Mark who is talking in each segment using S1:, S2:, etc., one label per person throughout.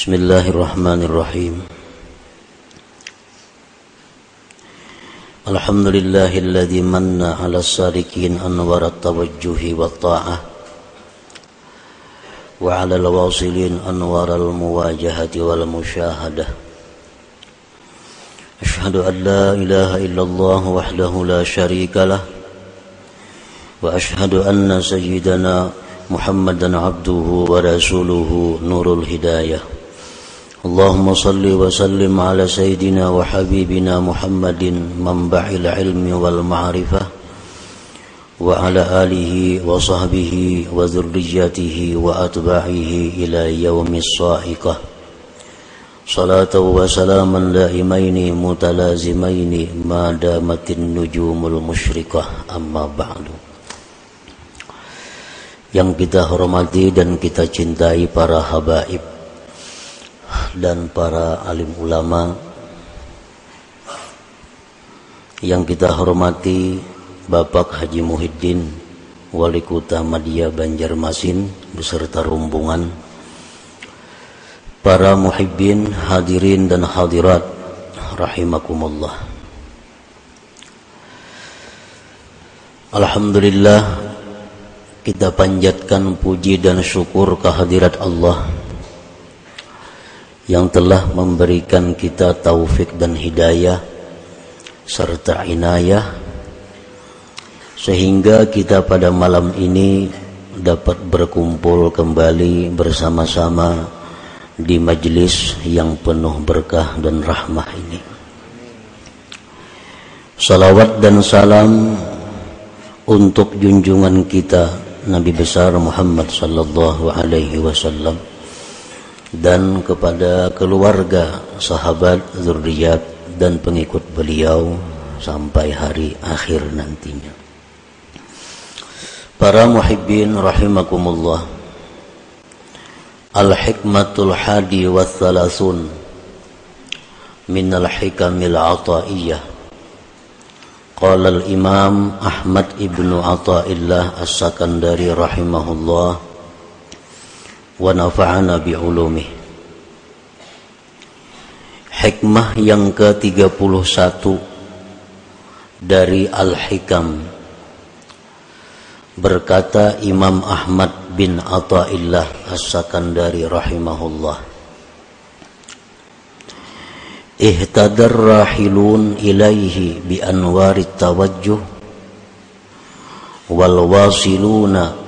S1: بسم الله الرحمن الرحيم. الحمد لله الذي من على السالكين أنور التوجه والطاعة وعلى الواصلين أنوار المواجهة والمشاهدة. أشهد أن لا إله إلا الله وحده لا شريك له وأشهد أن سيدنا محمدا عبده ورسوله نور الهداية. اللهم صل وسلم على سيدنا وحبيبنا محمد منبع العلم والمعرفة وعلى آله وصحبه وذريته وأتباعه إلى يوم الصائقة صلاة وسلاما دائمين متلازمين ما دامت النجوم المشرقة أما بعد yang kita hormati dan kita cintai para habaib dan para alim ulama yang kita hormati Bapak Haji Muhyiddin Wali Kota Madia Banjarmasin beserta rombongan para muhibbin hadirin dan hadirat rahimakumullah. Alhamdulillah kita panjatkan puji dan syukur kehadirat Allah yang telah memberikan kita taufik dan hidayah serta inayah sehingga kita pada malam ini dapat berkumpul kembali bersama-sama di majlis yang penuh berkah dan rahmah ini. Salawat dan salam untuk junjungan kita Nabi besar Muhammad sallallahu alaihi wasallam dan kepada keluarga, sahabat, zuriat dan pengikut beliau sampai hari akhir nantinya. Para muhibbin rahimakumullah. Al-hikmatul hadi wa thalathun min al-hikamil ataiyah. Qala al-imam Ahmad ibnu Ata'illah as-Sakandari rahimahullah nafa'ana bi'ulumih hikmah yang ke-31 dari Al-Hikam. Berkata Imam Ahmad bin Athaillah As-Sakandari rahimahullah. Ihtadar rahilun ilaihi bi anwarit tawajjuh wal wasiluna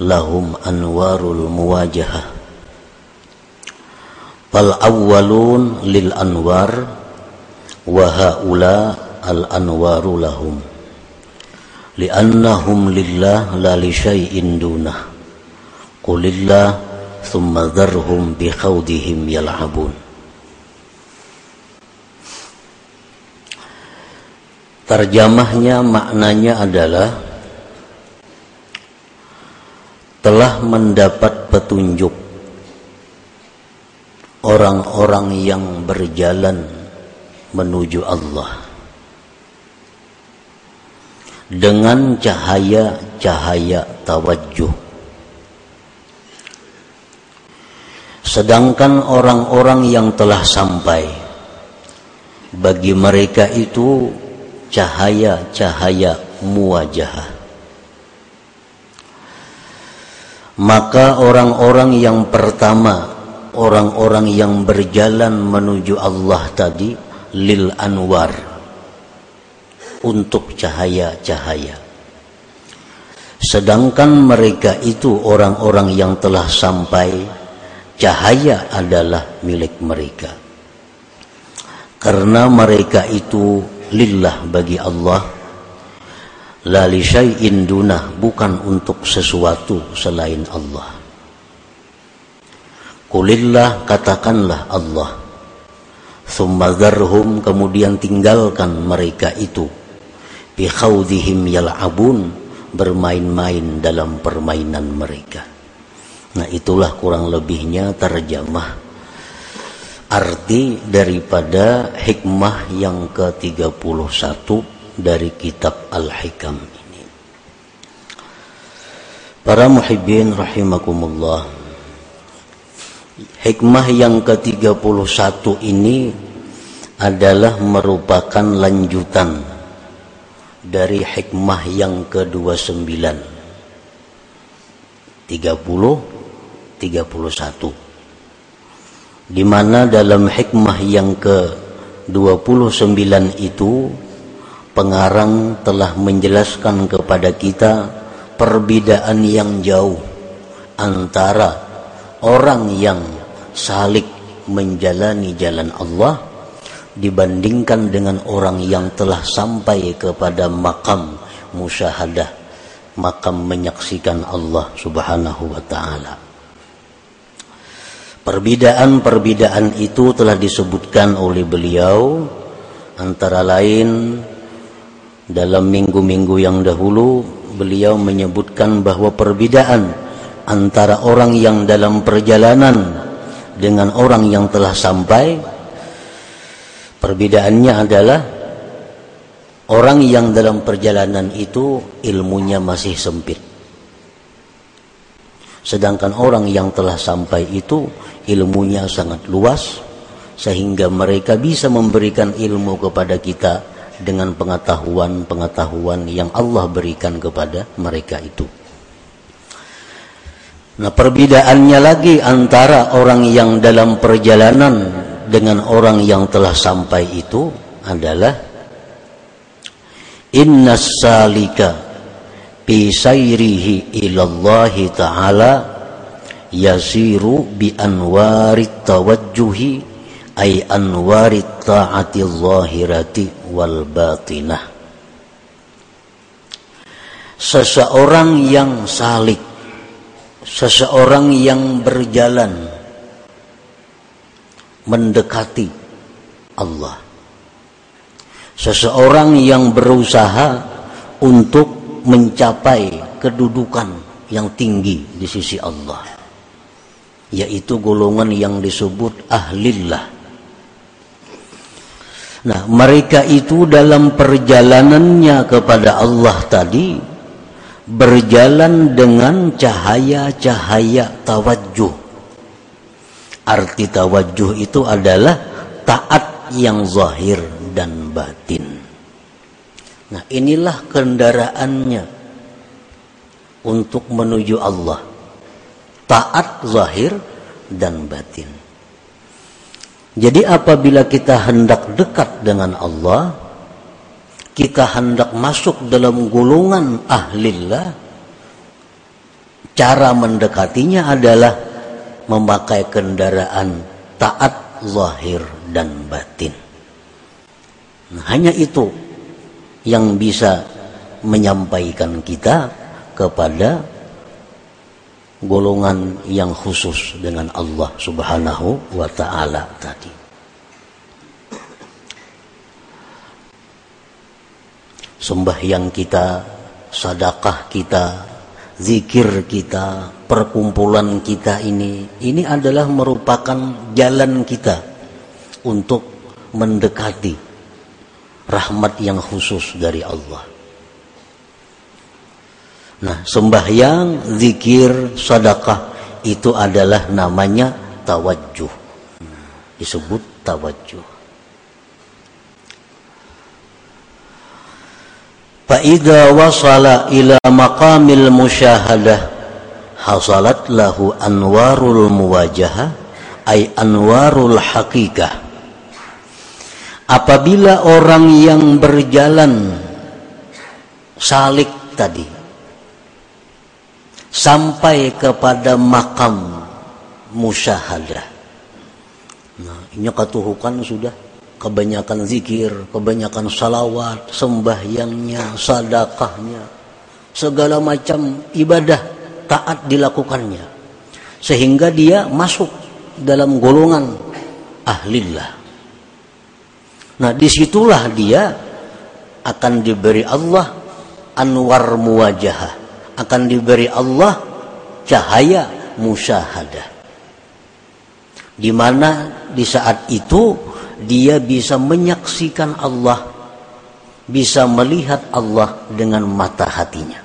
S1: lahum anwarul muwajahah. Fal awwalun lil anwar wa haula al anwaru lahum. Li'annahum lillah la li syai'in dunah. Qulillah thumma dharhum bi khawdihim yal'abun. Terjemahnya maknanya adalah telah mendapat petunjuk. Orang-orang yang berjalan menuju Allah. Dengan cahaya-cahaya tawajjuh. Sedangkan orang-orang yang telah sampai bagi mereka itu cahaya-cahaya muwajahah maka orang-orang yang pertama orang-orang yang berjalan menuju Allah tadi lil anwar. Untuk cahaya-cahaya. Sedangkan mereka itu orang-orang yang telah sampai cahaya adalah milik mereka. Karena mereka itu lillah bagi Allah la li syai'in dunah bukan untuk sesuatu selain Allah. Kulillah katakanlah Allah. Thumma dharhum kemudian tinggalkan mereka itu. Bi khawdihim yal'abun Bermain-main dalam permainan mereka. Nah itulah kurang lebihnya terjemah Arti daripada hikmah yang ke-31 dari kitab Al-Hikam ini. Para muhibbin rahimakumullah. hikmah yang ke-31 ini adalah merupakan lanjutan dari hikmah yang ke-29 30 31 di mana dalam hikmah yang ke-29 itu pengarang telah menjelaskan kepada kita perbedaan yang jauh antara orang yang salik menjalani jalan Allah dibandingkan dengan orang yang telah sampai kepada makam musyahadah makam menyaksikan Allah subhanahu wa ta'ala. Perbedaan-perbedaan itu telah disebutkan oleh beliau antara lain dalam minggu-minggu yang dahulu beliau menyebutkan bahwa perbedaan antara orang yang dalam perjalanan dengan orang yang telah sampai Perbedaannya adalah orang yang dalam perjalanan itu ilmunya masih sempit. Sedangkan orang yang telah sampai itu ilmunya sangat luas sehingga mereka bisa memberikan ilmu kepada kita dengan pengetahuan-pengetahuan yang Allah berikan kepada mereka itu. Nah, perbedaannya lagi antara orang yang dalam perjalanan dengan orang yang telah sampai itu adalah inna salika bi sayrihi ilallahi ta'ala yasiru bi anwarit tawajjuhi ay anwarit ta'ati zahirati wal batinah seseorang yang salik seseorang yang berjalan mendekati Allah. Seseorang yang berusaha untuk mencapai kedudukan yang tinggi di sisi Allah, yaitu golongan yang disebut ahlillah. Nah, mereka itu dalam perjalanannya kepada Allah tadi berjalan dengan cahaya-cahaya tawajuh Arti tawajuh itu adalah taat yang zahir dan batin. Nah, inilah kendaraannya untuk menuju Allah. Taat zahir dan batin. Jadi apabila kita hendak dekat dengan Allah, kita hendak masuk dalam golongan ahlillah, cara mendekatinya adalah memakai kendaraan taat zahir dan batin. Nah, hanya itu yang bisa menyampaikan kita kepada golongan yang khusus dengan Allah Subhanahu wa taala tadi. Sembahyang kita, sadakah kita, zikir kita, perkumpulan kita ini, ini adalah merupakan jalan kita untuk mendekati rahmat yang khusus dari Allah. Nah, sembahyang, zikir, sedekah itu adalah namanya tawajuh. Disebut tawajuh. Fa'idha wasala ila maqamil musyahadah hasalat lahu anwarul muwajaha ay anwarul hakikah. Apabila orang yang berjalan salik tadi sampai kepada makam musyahadah nah ini katuhukan sudah kebanyakan zikir, kebanyakan salawat, sembahyangnya, sadakahnya, segala macam ibadah taat dilakukannya. Sehingga dia masuk dalam golongan ahlillah. Nah di situlah dia akan diberi Allah anwar muwajahah. Akan diberi Allah cahaya musyahadah. Di mana di saat itu dia bisa menyaksikan Allah, bisa melihat Allah dengan mata hatinya.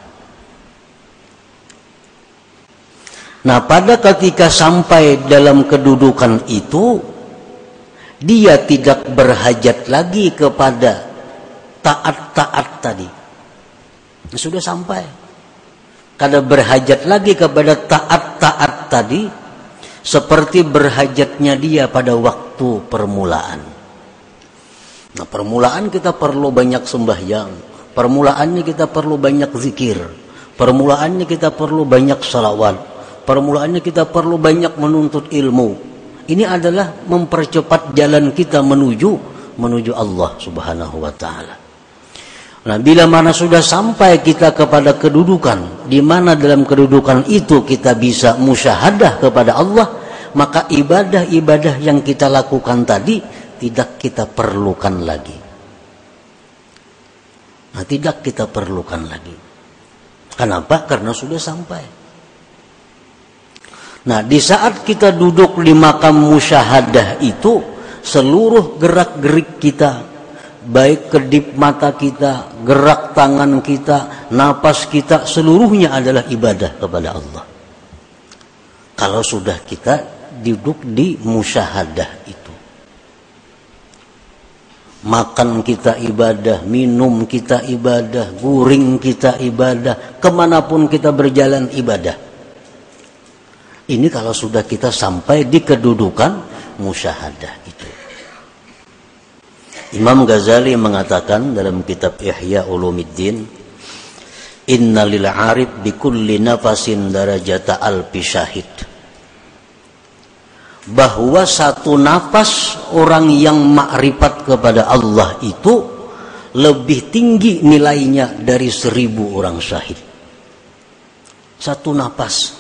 S1: Nah, pada ketika sampai dalam kedudukan itu, dia tidak berhajat lagi kepada taat-taat tadi. Sudah sampai. Karena berhajat lagi kepada taat-taat tadi, seperti berhajatnya dia pada waktu permulaan. Nah, permulaan kita perlu banyak sembahyang. Permulaannya kita perlu banyak zikir. Permulaannya kita perlu banyak salawat Permulaannya kita perlu banyak menuntut ilmu. Ini adalah mempercepat jalan kita menuju menuju Allah Subhanahu wa taala. Nah, bila mana sudah sampai kita kepada kedudukan di mana dalam kedudukan itu kita bisa musyahadah kepada Allah, maka ibadah-ibadah yang kita lakukan tadi tidak kita perlukan lagi. Nah, tidak kita perlukan lagi. Kenapa? Karena sudah sampai. Nah, di saat kita duduk di makam musyahadah itu, seluruh gerak-gerik kita, baik kedip mata kita, gerak tangan kita, napas kita, seluruhnya adalah ibadah kepada Allah. Kalau sudah kita duduk di musyahadah itu. Makan kita ibadah, minum kita ibadah, guring kita ibadah, ke mana pun kita berjalan ibadah. Ini kalau sudah kita sampai di kedudukan musyahadah itu. Imam Ghazali mengatakan dalam kitab Ihya Ulumuddin, Inna lil arif bi kulli nafasin darajata alfi syahid. Bahwa satu nafas orang yang makrifat kepada Allah itu lebih tinggi nilainya dari seribu orang syahid. Satu nafas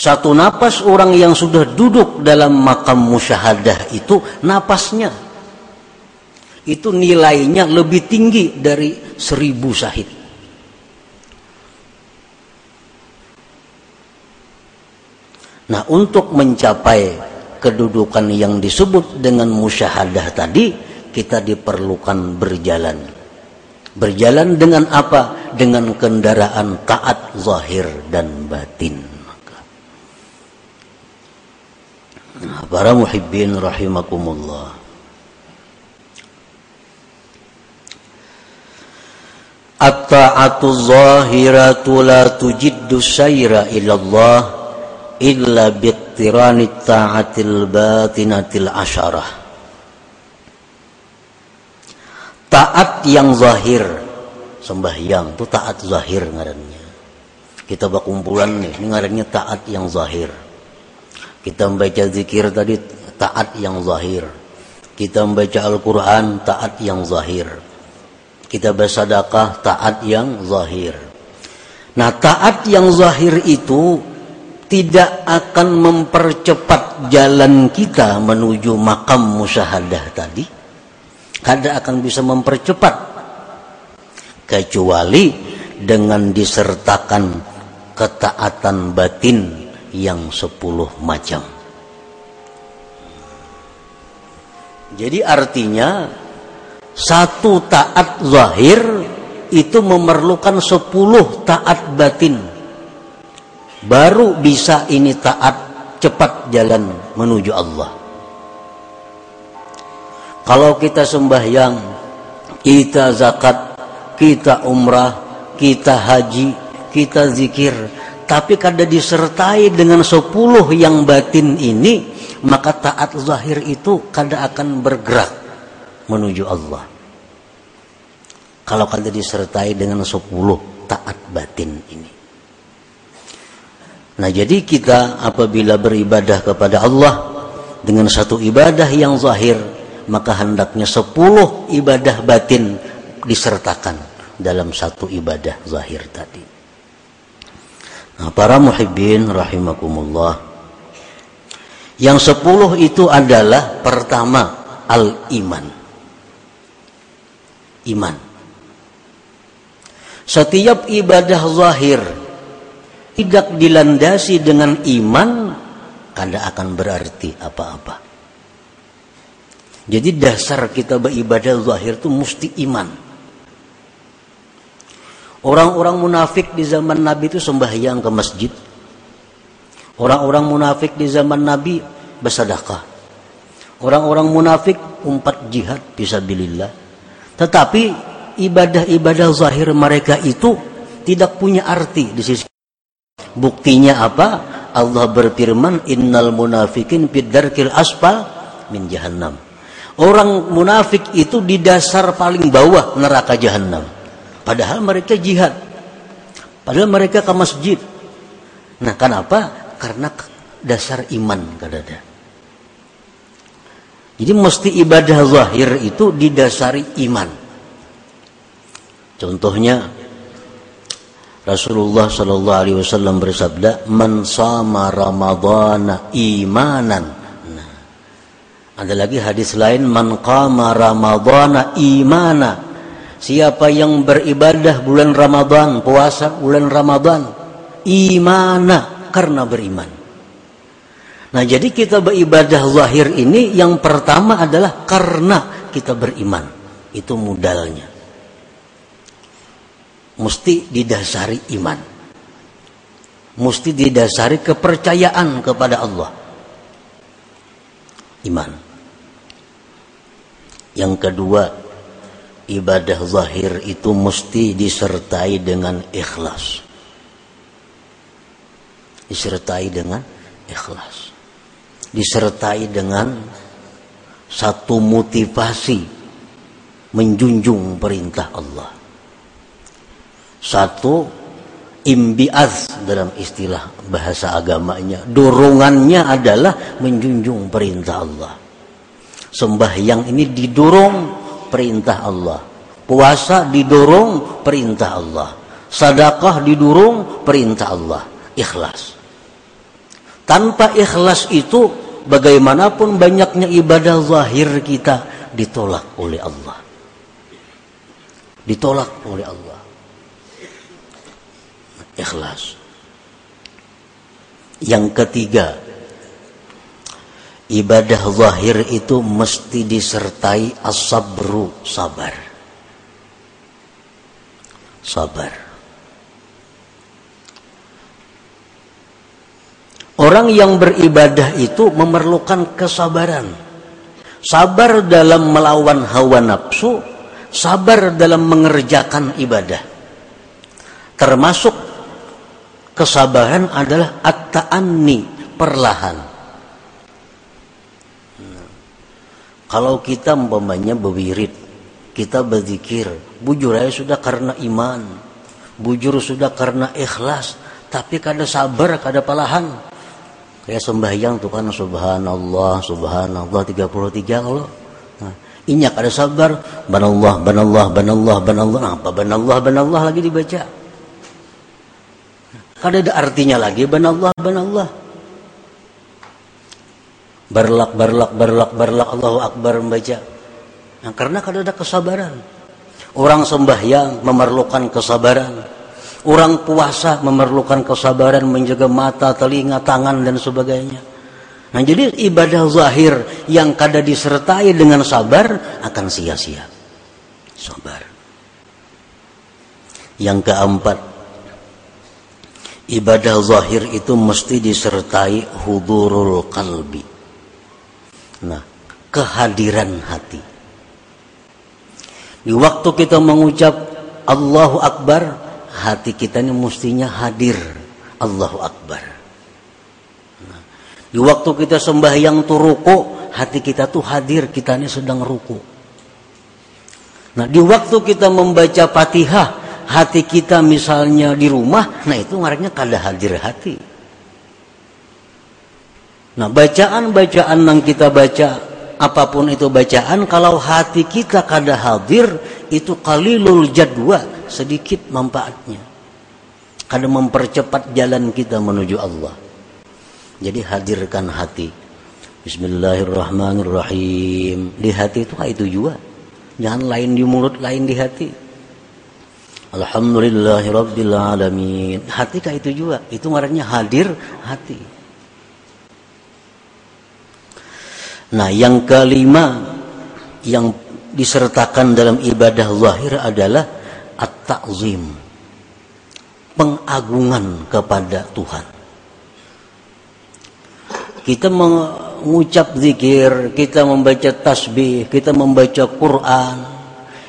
S1: satu napas orang yang sudah duduk dalam makam musyahadah itu napasnya itu nilainya lebih tinggi dari seribu sahid. Nah untuk mencapai kedudukan yang disebut dengan musyahadah tadi kita diperlukan berjalan. Berjalan dengan apa? Dengan kendaraan taat zahir dan batin. para muhibbin rahimakumullah At-ta'atu zahiratu la tujiddu sayra ilallah illa biqtirani ta'atil batinatil asyarah Taat yang zahir sembahyang itu taat zahir ngarannya kita berkumpulan nih ini ngarannya taat yang zahir kita membaca zikir tadi taat yang zahir. Kita membaca Al-Quran taat yang zahir. Kita bersadaqah taat yang zahir. Nah taat yang zahir itu tidak akan mempercepat jalan kita menuju makam musyahadah tadi. Kada akan bisa mempercepat. Kecuali dengan disertakan ketaatan batin yang sepuluh macam. Jadi artinya satu taat zahir itu memerlukan sepuluh taat batin. Baru bisa ini taat cepat jalan menuju Allah. Kalau kita sembahyang, kita zakat, kita umrah, kita haji, kita zikir, tapi kada disertai dengan sepuluh yang batin ini maka taat zahir itu kada akan bergerak menuju Allah kalau kada disertai dengan sepuluh taat batin ini nah jadi kita apabila beribadah kepada Allah dengan satu ibadah yang zahir maka hendaknya sepuluh ibadah batin disertakan dalam satu ibadah zahir tadi Nah, para muhibbin rahimakumullah. Yang sepuluh itu adalah pertama al-iman. Iman. Setiap ibadah zahir tidak dilandasi dengan iman, kada akan berarti apa-apa. Jadi dasar kita beribadah zahir itu mesti iman. Orang-orang munafik di zaman Nabi itu sembahyang ke masjid. Orang-orang munafik di zaman Nabi bersedekah. Orang-orang munafik umpat jihad fisabilillah. Tetapi ibadah-ibadah zahir mereka itu tidak punya arti di sisi Buktinya apa? Allah berfirman, "Innal munafikin fid darkil asfal min jahannam." Orang munafik itu di dasar paling bawah neraka jahanam. Padahal mereka jihad. Padahal mereka ke masjid. Nah, kenapa? Karena dasar iman kadada. Jadi mesti ibadah zahir itu didasari iman. Contohnya Rasulullah Shallallahu Alaihi Wasallam bersabda, "Man sama Ramadana imanan." Nah, ada lagi hadis lain, "Man qama Ramadana imana." Siapa yang beribadah bulan Ramadan, puasa bulan Ramadan, imana karena beriman. Nah, jadi kita beribadah zahir ini yang pertama adalah karena kita beriman. Itu modalnya mesti didasari iman. Mesti didasari kepercayaan kepada Allah. Iman. Yang kedua, ibadah zahir itu mesti disertai dengan ikhlas. Disertai dengan ikhlas. Disertai dengan satu motivasi menjunjung perintah Allah. Satu imbiaz dalam istilah bahasa agamanya. Dorongannya adalah menjunjung perintah Allah. Sembahyang ini didorong perintah Allah. Puasa didorong perintah Allah. Sadakah didorong perintah Allah. Ikhlas. Tanpa ikhlas itu bagaimanapun banyaknya ibadah zahir kita ditolak oleh Allah. Ditolak oleh Allah ikhlas. Yang ketiga, ibadah zahir itu mesti disertai asabru sabar. Sabar. Orang yang beribadah itu memerlukan kesabaran. Sabar dalam melawan hawa nafsu, sabar dalam mengerjakan ibadah. Termasuk kesabaran adalah at-ta'anni, perlahan. Kalau kita umpamanya berwirid, kita berzikir, bujur aja sudah karena iman, bujur sudah karena ikhlas, tapi kada sabar, kada pelahan. Kayak sembahyang tuh kan subhanallah, subhanallah 33 kalau Nah, inyak ada sabar, banallah, banallah, banallah, banallah. Nah, apa banallah, banallah lagi dibaca. Kada ada artinya lagi ban Allah ban Allah. Berlak berlak berlak berlak Allahu Akbar membaca. Nah, karena kada ada kesabaran. Orang sembahyang memerlukan kesabaran. Orang puasa memerlukan kesabaran menjaga mata, telinga, tangan dan sebagainya. Nah, jadi ibadah zahir yang kada disertai dengan sabar akan sia-sia. Sabar. Yang keempat, ibadah zahir itu mesti disertai hudurul kalbi. Nah, kehadiran hati. Di waktu kita mengucap Allahu Akbar, hati kita ini mestinya hadir Allahu Akbar. Di waktu kita sembahyang tuh ruku, hati kita tuh hadir, kita ini sedang ruku. Nah, di waktu kita membaca Fatihah, hati kita misalnya di rumah, nah itu ngarannya kada hadir hati. Nah, bacaan-bacaan yang kita baca, apa pun itu bacaan, kalau hati kita kada hadir, itu kalilul jadwa, sedikit manfaatnya. Kada mempercepat jalan kita menuju Allah. Jadi hadirkan hati. Bismillahirrahmanirrahim. Di hati itu itu juga. Jangan lain di mulut, lain di hati. Alhamdulillahirabbil alamin. Hati kah itu juga? Itu marahnya hadir hati. Nah, yang kelima yang disertakan dalam ibadah zahir adalah at-ta'zim. Pengagungan kepada Tuhan. kita mengucap zikir, kita membaca tasbih, kita membaca Quran,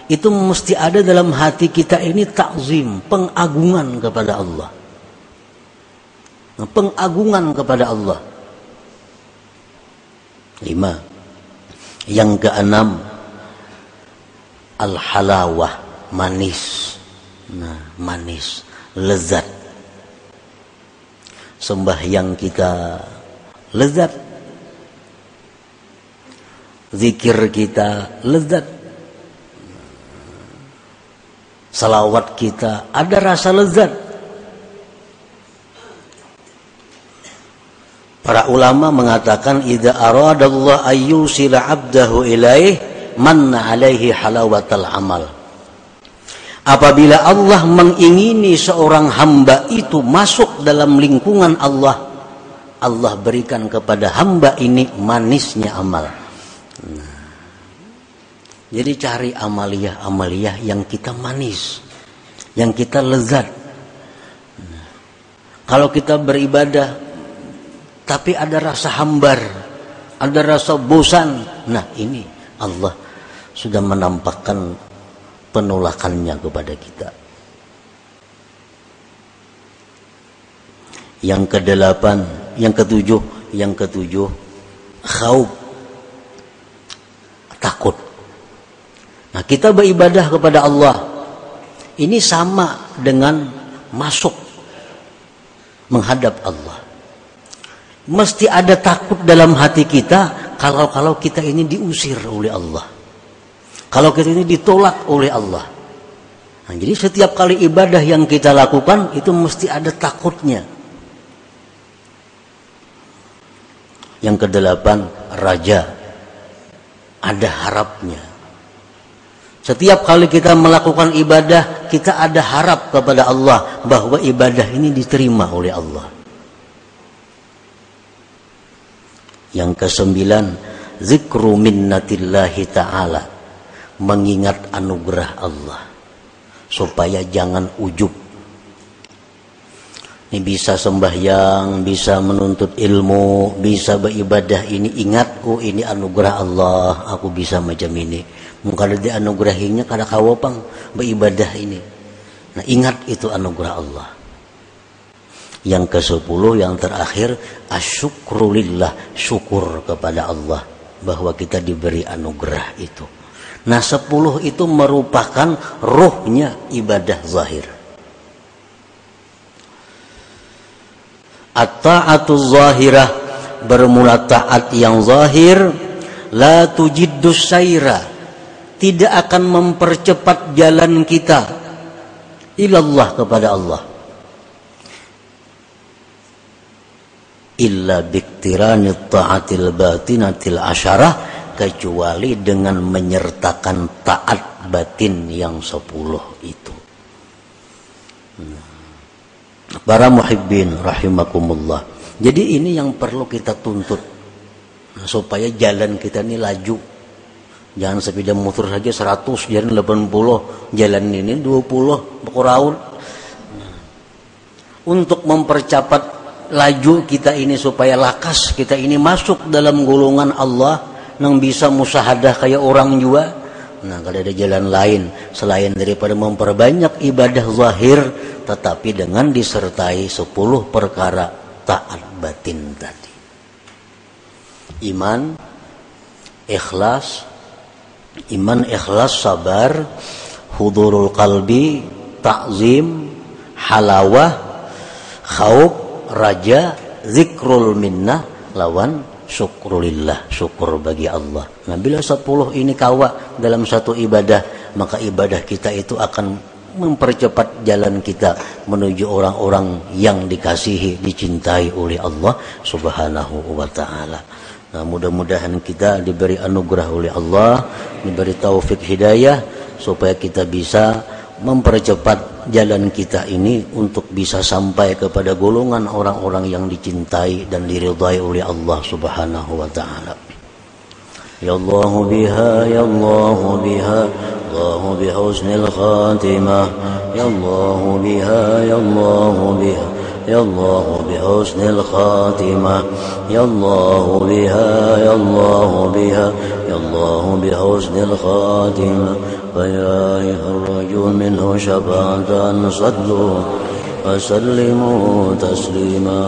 S1: itu mesti ada dalam hati kita ini takzim, pengagungan kepada Allah. Pengagungan kepada Allah. Lima. Yang keenam, al-halawah, manis. Nah, manis, lezat. Sembahyang kita lezat. Zikir kita lezat. Salawat kita ada rasa lezat. Para ulama mengatakan idza aradallahu ayyusila 'abdahu ilaih manna alaihi halawatal amal. Apabila Allah mengingini seorang hamba itu masuk dalam lingkungan Allah, Allah berikan kepada hamba ini manisnya amal. Nah, jadi cari amalia-amalia yang kita manis, yang kita lezat. Nah, kalau kita beribadah, tapi ada rasa hambar, ada rasa bosan. Nah ini Allah sudah menampakkan penolakannya kepada kita. Yang kedelapan, yang ketujuh, yang ketujuh, khauf, takut. Nah kita beribadah kepada Allah, ini sama dengan masuk menghadap Allah. Mesti ada takut dalam hati kita kalau-kalau kita ini diusir oleh Allah. Kalau kita ini ditolak oleh Allah. Nah, jadi setiap kali ibadah yang kita lakukan itu mesti ada takutnya. Yang kedelapan, raja. Ada harapnya. Setiap kali kita melakukan ibadah, kita ada harap kepada Allah bahwa ibadah ini diterima oleh Allah. Yang kesembilan, zikru minnatillahi ta'ala. Mengingat anugerah Allah. Supaya jangan ujub ini bisa sembahyang, bisa menuntut ilmu, bisa beribadah ini ingat oh ini anugerah Allah, aku bisa macam ini. Mungkin ada anugerahinya kada kawapang beribadah ini. Nah, ingat itu anugerah Allah. Yang ke sepuluh yang terakhir asyukrulillah, syukur kepada Allah bahwa kita diberi anugerah itu. Nah, sepuluh itu merupakan rohnya ibadah zahir. At-ta'atu zahirah bermula taat yang zahir la tujiddus saira tidak akan mempercepat jalan kita ilallah kepada Allah illa biktirani ta'atil batinatil asyarah kecuali dengan menyertakan taat batin yang sepuluh itu. Nah para muhibbin rahimakumullah. Jadi ini yang perlu kita tuntut nah, supaya jalan kita ini laju. Jangan sepeda motor saja 100, jalan 80, jalan ini 20 pekuraun. Nah, untuk mempercepat laju kita ini supaya lakas kita ini masuk dalam golongan Allah yang bisa musahadah kayak orang juga. Nah, kalau ada jalan lain selain daripada memperbanyak ibadah zahir tetapi dengan disertai sepuluh perkara taat batin tadi. Iman, ikhlas, iman ikhlas sabar, hudurul qalbi, takzim, halawah, khauf, raja, zikrul minnah, lawan syukrulillah, syukur bagi Allah. Nah, bila sepuluh ini kawa dalam satu ibadah, maka ibadah kita itu akan mempercepat jalan kita menuju orang-orang yang dikasihi, dicintai oleh Allah Subhanahu wa taala. Nah, mudah-mudahan kita diberi anugerah oleh Allah, diberi taufik hidayah supaya kita bisa mempercepat jalan kita ini untuk bisa sampai kepada golongan orang-orang yang dicintai dan diridhai oleh Allah Subhanahu wa taala. Ya Allah biha ya Allah biha Allah bihusnil khatimah ya Allah biha ya Allah biha يا الله بحسن الخاتمة يا الله بها يا الله بها يا الله بحسن الخاتمة. فيا أيها الرجل منه شفاعة صلوا وسلموا تسليما.